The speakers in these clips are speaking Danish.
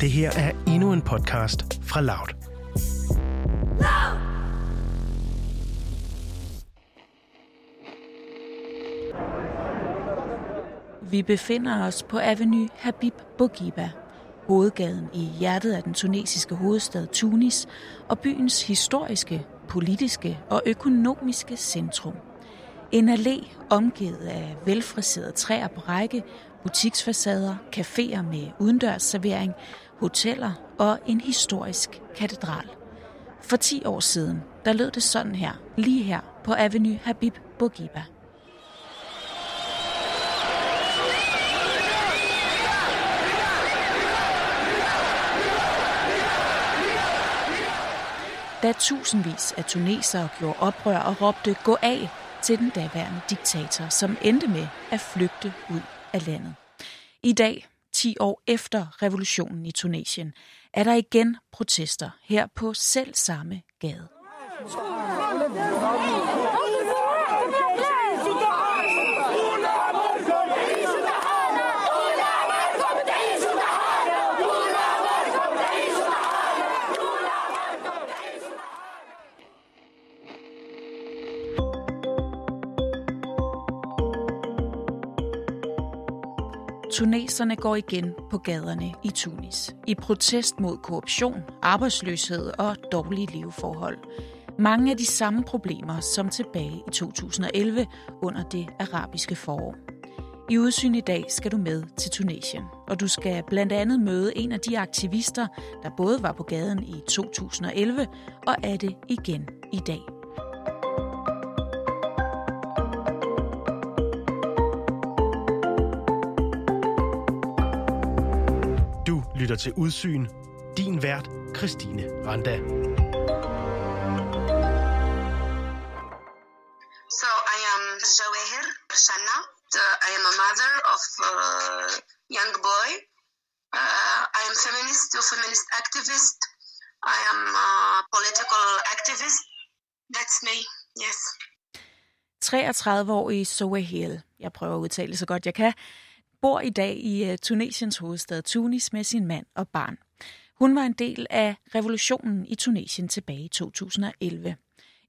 Det her er endnu en podcast fra Loud. Vi befinder os på Avenue Habib Bourguiba, hovedgaden i hjertet af den tunesiske hovedstad Tunis og byens historiske, politiske og økonomiske centrum. En allé omgivet af velfriserede træer på række, butiksfacader, caféer med udendørsservering, hoteller og en historisk katedral. For 10 år siden, der lød det sådan her, lige her på Avenue Habib Bourguiba. Da tusindvis af tunesere gjorde oprør og råbte gå af til den daværende diktator, som endte med at flygte ud af landet. I dag, 10 år efter revolutionen i Tunesien, er der igen protester her på selv samme gade. Tuneserne går igen på gaderne i Tunis i protest mod korruption, arbejdsløshed og dårlige leveforhold. Mange af de samme problemer som tilbage i 2011 under det arabiske forår. I udsyn i dag skal du med til Tunesien, og du skal blandt andet møde en af de aktivister, der både var på gaden i 2011 og er det igen i dag. Du lytter til Udsyn. Din vært, Christine Randa. So I am Jawahir Shanna. I am a mother of a young boy. Uh, I am feminist, a feminist activist. I am a political activist. That's me. Yes. 33-årige Sohail, jeg prøver at udtale så godt jeg kan, bor i dag i øh, Tunesiens hovedstad Tunis med sin mand og barn. Hun var en del af revolutionen i Tunesien tilbage i 2011.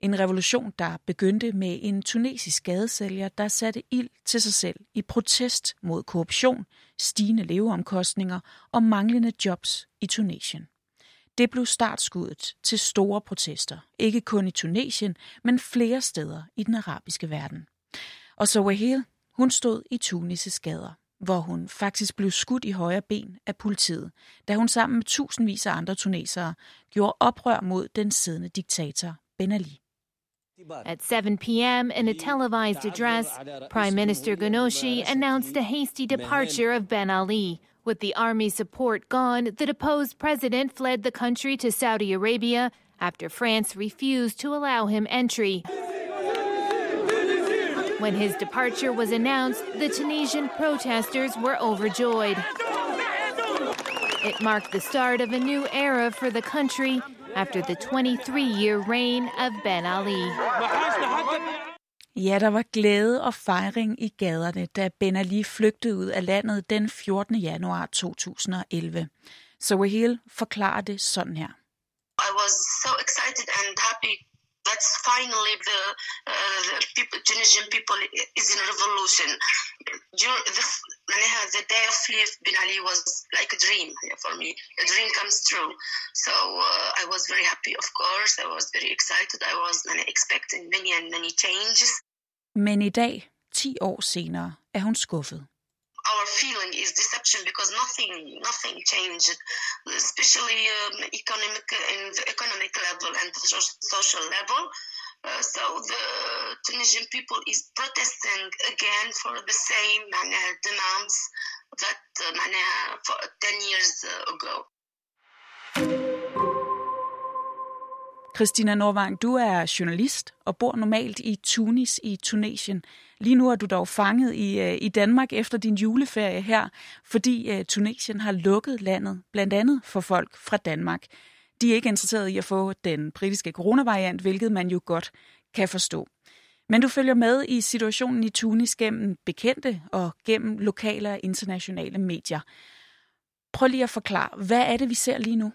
En revolution, der begyndte med en tunesisk gadesælger, der satte ild til sig selv i protest mod korruption, stigende leveomkostninger og manglende jobs i Tunesien. Det blev startskuddet til store protester, ikke kun i Tunesien, men flere steder i den arabiske verden. Og Sohail, hun stod i Tunis' gader, hvor hun faktisk blev skudt i højre ben af politiet, da hun sammen med tusindvis af andre tunesere gjorde oprør mod den siddende diktator Ben Ali. At 7 p.m., in a televised address, Prime Minister Ghanouchi announced a hasty departure of Ben Ali. With the army's support gone, the deposed president fled the country to Saudi Arabia after France refused to allow him entry. When his departure was announced, the Tunisian protesters were overjoyed. It marked the start of a new era for the country after the 23 year reign of Ben Ali. Ja, der var glæde og fejring i gaderne, da Ben Ali flygtede ud af landet den 14. januar 2011. Sohail forklarer det sådan her. I was so excited and happy that finally the, uh, the people, Tunisian people is in revolution. During the, the day of leave Ben Ali was like a dream for me. A dream comes true. So uh, I was very happy, of course. I was very excited. I was expecting many and many changes. Men i dag, 10 år senere, er hun skuffet. Feeling is deception because nothing nothing changed especially um, economic in the economic level and the social level. Uh, so the tunisian people is protesting again for the same uh, demands that uh, for 10 years ago Christina Norvang, du er journalist og bor normalt i Tunis i Tunesien. Lige nu er du dog fanget i, øh, i Danmark efter din juleferie her, fordi øh, Tunesien har lukket landet, blandt andet for folk fra Danmark. De er ikke interesserede i at få den britiske coronavariant, hvilket man jo godt kan forstå. Men du følger med i situationen i Tunis gennem bekendte og gennem lokale og internationale medier. Prøv lige at forklare, hvad er det, vi ser lige nu?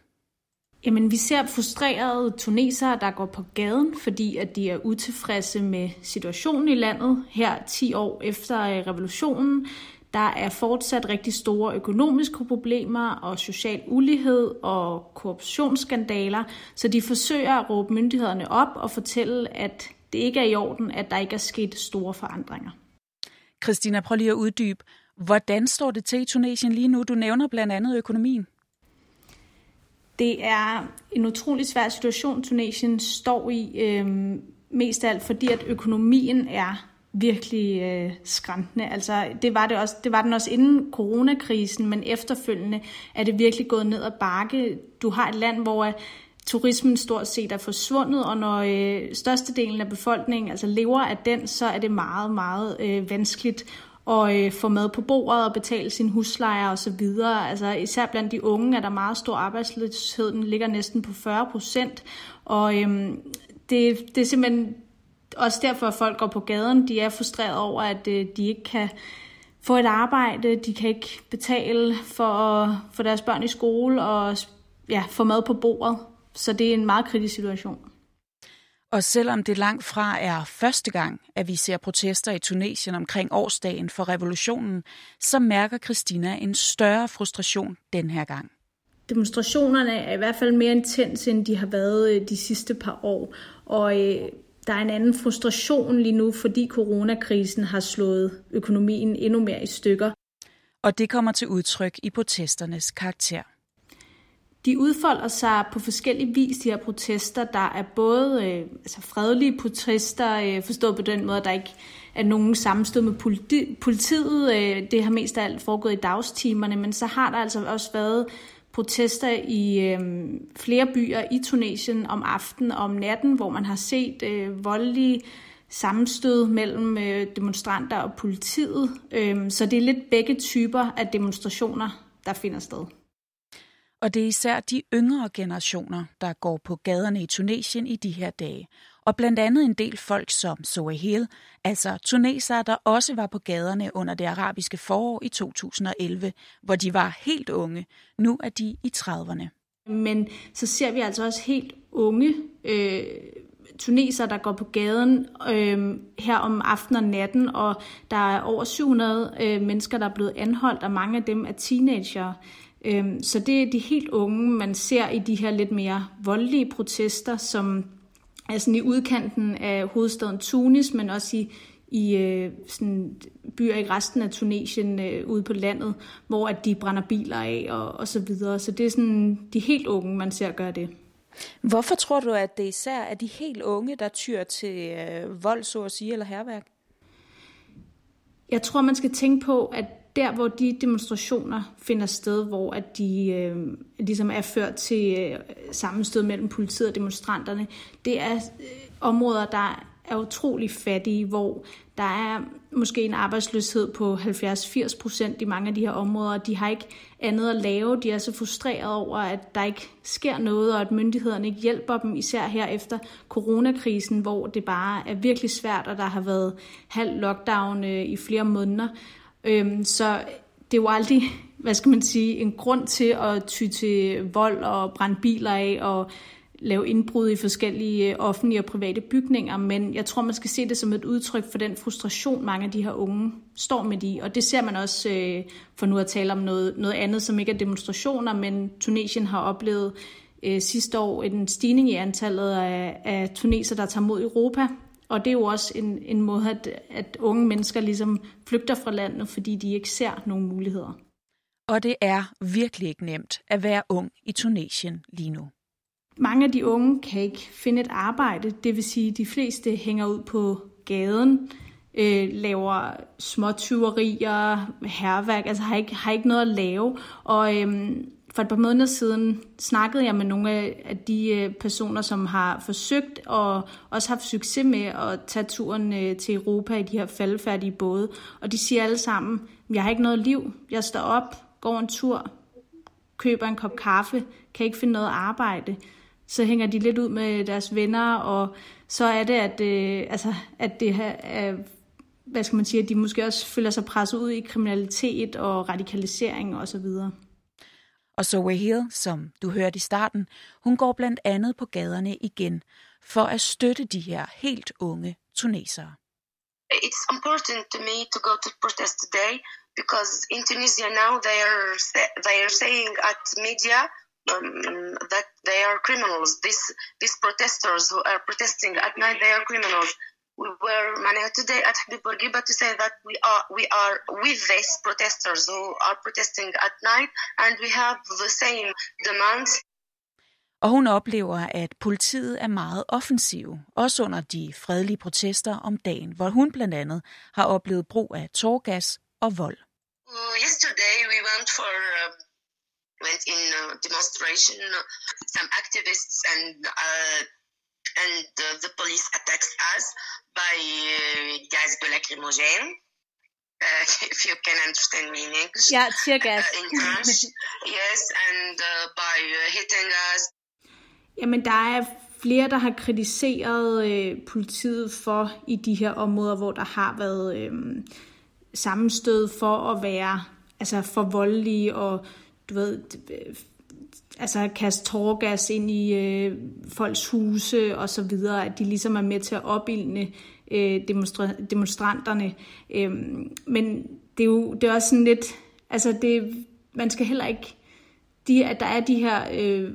Jamen, vi ser frustrerede tunesere, der går på gaden, fordi at de er utilfredse med situationen i landet her 10 år efter øh, revolutionen. Der er fortsat rigtig store økonomiske problemer og social ulighed og korruptionsskandaler, så de forsøger at råbe myndighederne op og fortælle, at det ikke er i orden, at der ikke er sket store forandringer. Christina, prøv lige at uddybe. Hvordan står det til i Tunesien lige nu? Du nævner blandt andet økonomien. Det er en utrolig svær situation, Tunesien står i, øh, mest af alt fordi, at økonomien er virkelig øh, skræntende. Altså, det var, det, også, det var den også inden coronakrisen, men efterfølgende er det virkelig gået ned ad bakke. Du har et land, hvor øh, turismen stort set er forsvundet, og når øh, størstedelen af befolkningen altså lever af den, så er det meget, meget øh, vanskeligt og øh, få mad på bordet og betale sin husleje og så videre. Altså især blandt de unge er der meget stor arbejdsløshed, den ligger næsten på 40 procent, og øh, det, det er simpelthen også derfor, at folk går på gaden. De er frustreret over, at øh, de ikke kan få et arbejde, de kan ikke betale for, at få deres børn i skole og ja, få mad på bordet. Så det er en meget kritisk situation. Og selvom det langt fra er første gang, at vi ser protester i Tunesien omkring årsdagen for revolutionen, så mærker Christina en større frustration den her gang. Demonstrationerne er i hvert fald mere intense, end de har været øh, de sidste par år. Og øh, der er en anden frustration lige nu, fordi coronakrisen har slået økonomien endnu mere i stykker. Og det kommer til udtryk i protesternes karakter. De udfolder sig på forskellige vis, de her protester. Der er både øh, altså fredelige protester, øh, forstået på den måde, at der ikke er nogen sammenstød med politi- politiet. Øh, det har mest af alt foregået i dagstimerne, men så har der altså også været protester i øh, flere byer i Tunesien om aftenen og om natten, hvor man har set øh, voldelige sammenstød mellem øh, demonstranter og politiet. Øh, så det er lidt begge typer af demonstrationer, der finder sted. Og det er især de yngre generationer, der går på gaderne i Tunesien i de her dage. Og blandt andet en del folk som Sohail, altså tunesere, der også var på gaderne under det arabiske forår i 2011, hvor de var helt unge. Nu er de i 30'erne. Men så ser vi altså også helt unge øh, tunesere, der går på gaden øh, her om aftenen og natten, og der er over 700 øh, mennesker, der er blevet anholdt, og mange af dem er teenager. Øhm, så det er de helt unge, man ser i de her lidt mere voldelige protester, som er sådan i udkanten af hovedstaden Tunis, men også i, i øh, sådan byer i resten af Tunesien øh, ude på landet, hvor at de brænder biler af og, og så videre. Så det er sådan de helt unge, man ser gøre det. Hvorfor tror du, at det især er de helt unge, der tyr til øh, vold, så at sige, eller herværk? Jeg tror, man skal tænke på, at der, hvor de demonstrationer finder sted, hvor at de øh, ligesom er ført til øh, sammenstød mellem politiet og demonstranterne, det er øh, områder, der er utrolig fattige, hvor der er måske en arbejdsløshed på 70-80 procent i mange af de her områder. De har ikke andet at lave. De er så frustrerede over, at der ikke sker noget, og at myndighederne ikke hjælper dem, især her efter coronakrisen, hvor det bare er virkelig svært, og der har været halv lockdown øh, i flere måneder. Øhm, så det er jo aldrig, hvad skal man sige, en grund til at ty til vold og brænde biler af og lave indbrud i forskellige øh, offentlige og private bygninger, men jeg tror, man skal se det som et udtryk for den frustration, mange af de her unge står med i. Og det ser man også, øh, for nu at tale om noget, noget andet, som ikke er demonstrationer, men Tunesien har oplevet øh, sidste år en stigning i antallet af, af tuneser, der tager mod Europa. Og det er jo også en, en måde, at, at unge mennesker ligesom flygter fra landet, fordi de ikke ser nogen muligheder. Og det er virkelig ikke nemt at være ung i Tunesien lige nu. Mange af de unge kan ikke finde et arbejde, det vil sige, at de fleste hænger ud på gaden, øh, laver småtyverier, herværk, altså har ikke, har ikke noget at lave. Og øhm, for et par måneder siden snakkede jeg med nogle af de øh, personer, som har forsøgt og også haft succes med at tage turen øh, til Europa i de her faldfærdige både. Og de siger alle sammen, jeg har ikke noget liv. Jeg står op, går en tur, køber en kop kaffe, kan ikke finde noget arbejde. Så hænger de lidt ud med deres venner, og så er det, at, øh, altså, at det her er, hvad skal man sige, at de måske også føler sig presset ud i kriminalitet og radikalisering osv. Og og Zoe Hill, som du hørte i starten, hun går blandt andet på gaderne igen for at støtte de her helt unge tunesere. It's important to me to go to protest today because in Tunisia now they are they are saying at media um, that they are criminals. These these protesters who are protesting at night they are criminals. We were managed today at Habib Bourguiba to say that we are we are with these protesters who are protesting at night and we have the same demands og hun oplever, at politiet er meget offensiv, også under de fredelige protester om dagen, hvor hun blandt andet har oplevet brug af tårgas og vold. Uh, yesterday we went for uh, went in uh, demonstration. Some activists and uh, and uh, the police attacked us by uh, gas lacrimogène. Uh, if you can understand me in English. Yeah, tear gas. Uh, in French, yes, and uh, by uh, hitting us Jamen, der er flere, der har kritiseret øh, politiet for i de her områder, hvor der har været øh, sammenstød for at være altså for voldelige og du ved, altså kaste tårgas ind i øh, folks huse og så videre, at de ligesom er med til at opildne øh, demonstra- demonstranterne. Øh, men det er jo det er også sådan lidt, altså det, man skal heller ikke, de, at der er de her øh,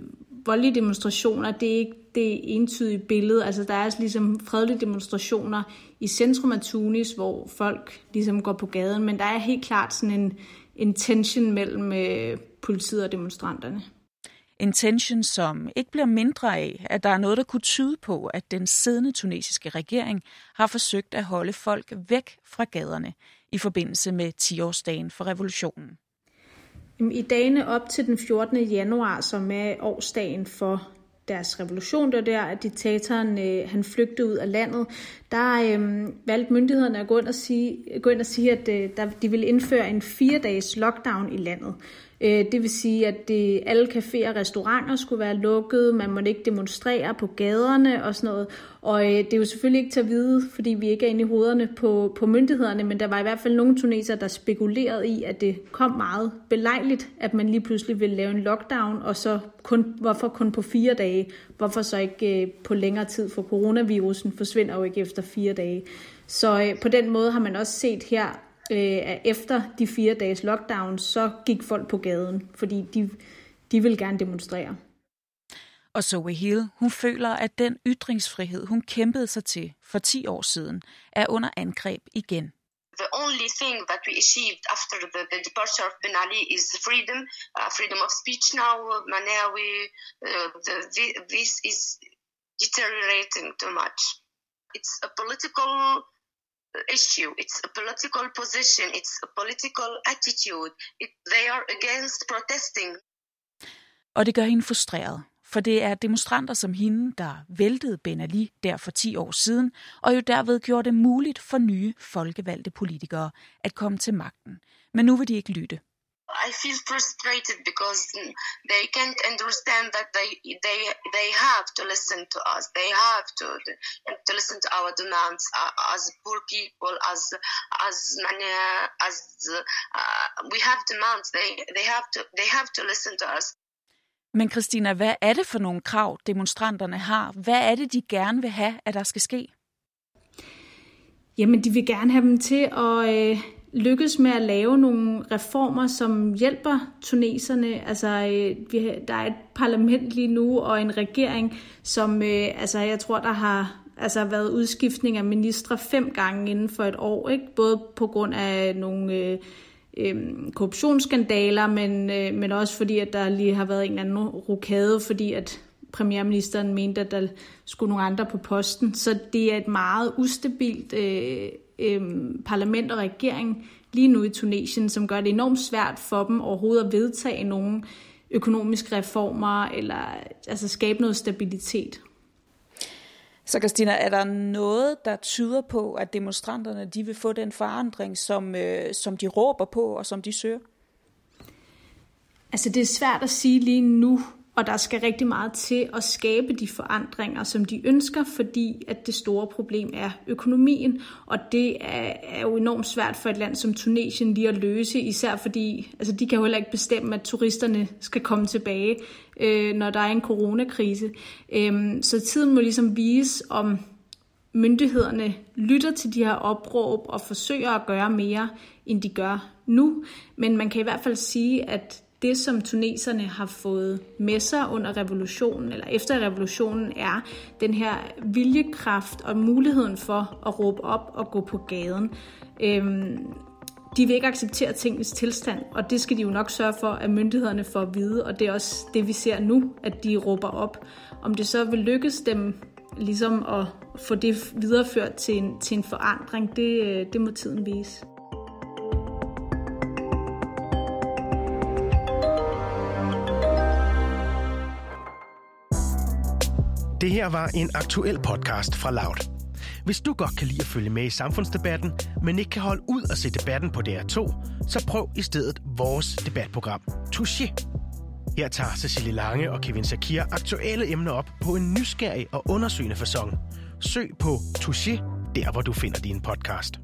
voldelige demonstrationer, det er ikke det entydige billede. Altså der er altså ligesom fredelige demonstrationer i centrum af Tunis, hvor folk ligesom går på gaden, men der er helt klart sådan en, en tension mellem øh, politiet og demonstranterne. En tension, som ikke bliver mindre af, at der er noget, der kunne tyde på, at den siddende tunesiske regering har forsøgt at holde folk væk fra gaderne i forbindelse med 10-årsdagen for revolutionen. I dagene op til den 14. januar, som er årsdagen for deres revolution, der der, at diktatoren øh, han flygtede ud af landet, der øh, valgte myndighederne at gå ind og sige, gå ind og sige at øh, der, de ville indføre en fire dages lockdown i landet. Øh, det vil sige, at det, alle caféer og restauranter skulle være lukket, man måtte ikke demonstrere på gaderne og sådan noget. Og øh, det er jo selvfølgelig ikke til at vide, fordi vi ikke er inde i hovederne på, på myndighederne, men der var i hvert fald nogle tuneser, der spekulerede i, at det kom meget belejligt, at man lige pludselig ville lave en lockdown, og så kun, hvorfor kun på fire dage? Hvorfor så ikke øh, på længere tid, for coronavirusen forsvinder jo ikke efter fire dage. Så øh, på den måde har man også set her, øh, at efter de fire dages lockdown, så gik folk på gaden, fordi de, de vil gerne demonstrere. Og Zoe Hill, hun føler, at den ytringsfrihed, hun kæmpede sig til for 10 år siden, er under angreb igen. The only thing that we achieved after the, the departure of Ben Ali is freedom, uh, freedom of speech now. We, uh, the, this is deteriorating too much. It's a political issue. It's a political position. It's a political attitude. It, they are against protesting. Og det gør hende frustreret, for det er demonstranter som hende, der væltede Ben Ali der for 10 år siden, og jo derved gjorde det muligt for nye folkevalgte politikere at komme til magten. Men nu vil de ikke lytte. I feel frustrated because they can't understand that they they they have to listen to us. They have to to listen to our demands uh, as poor people, as as many as uh, we have demands. They they have to they have to listen to us. Men Christina, hvad er det for nogle krav, demonstranterne har? Hvad er det, de gerne vil have, at der skal ske? Jamen, de vil gerne have dem til at øh, lykkes med at lave nogle reformer, som hjælper tuneserne. Altså, øh, vi, der er et parlament lige nu og en regering, som øh, altså, jeg tror, der har altså, været udskiftning af ministre fem gange inden for et år. Ikke? Både på grund af nogle... Øh, øh, korruptionsskandaler, men, øh, men også fordi, at der lige har været en eller anden rokade, fordi at premierministeren mente, at der skulle nogle andre på posten. Så det er et meget ustabilt øh, øh, parlament og regering lige nu i Tunesien, som gør det enormt svært for dem overhovedet at vedtage nogle økonomiske reformer eller altså skabe noget stabilitet. Så Christina, er der noget, der tyder på, at demonstranterne de vil få den forandring, som, øh, som de råber på og som de søger? Altså det er svært at sige lige nu, og der skal rigtig meget til at skabe de forandringer, som de ønsker, fordi at det store problem er økonomien. Og det er, er jo enormt svært for et land som Tunesien lige at løse, især fordi altså de kan jo heller ikke bestemme, at turisterne skal komme tilbage, øh, når der er en coronakrise. Øh, så tiden må ligesom vise, om myndighederne lytter til de her opråb og forsøger at gøre mere, end de gør nu. Men man kan i hvert fald sige, at det, som tuneserne har fået med sig under revolutionen, eller efter revolutionen, er den her viljekraft og muligheden for at råbe op og gå på gaden. Øhm, de vil ikke acceptere tingens tilstand, og det skal de jo nok sørge for, at myndighederne får at vide, og det er også det, vi ser nu, at de råber op. Om det så vil lykkes dem ligesom at få det videreført til en, til en forandring, det, øh, det må tiden vise. Det her var en aktuel podcast fra Loud. Hvis du godt kan lide at følge med i samfundsdebatten, men ikke kan holde ud at se debatten på DR2, så prøv i stedet vores debatprogram, Touché. Her tager Cecilie Lange og Kevin Shakir aktuelle emner op på en nysgerrig og undersøgende façon. Søg på Touché, der hvor du finder din podcast.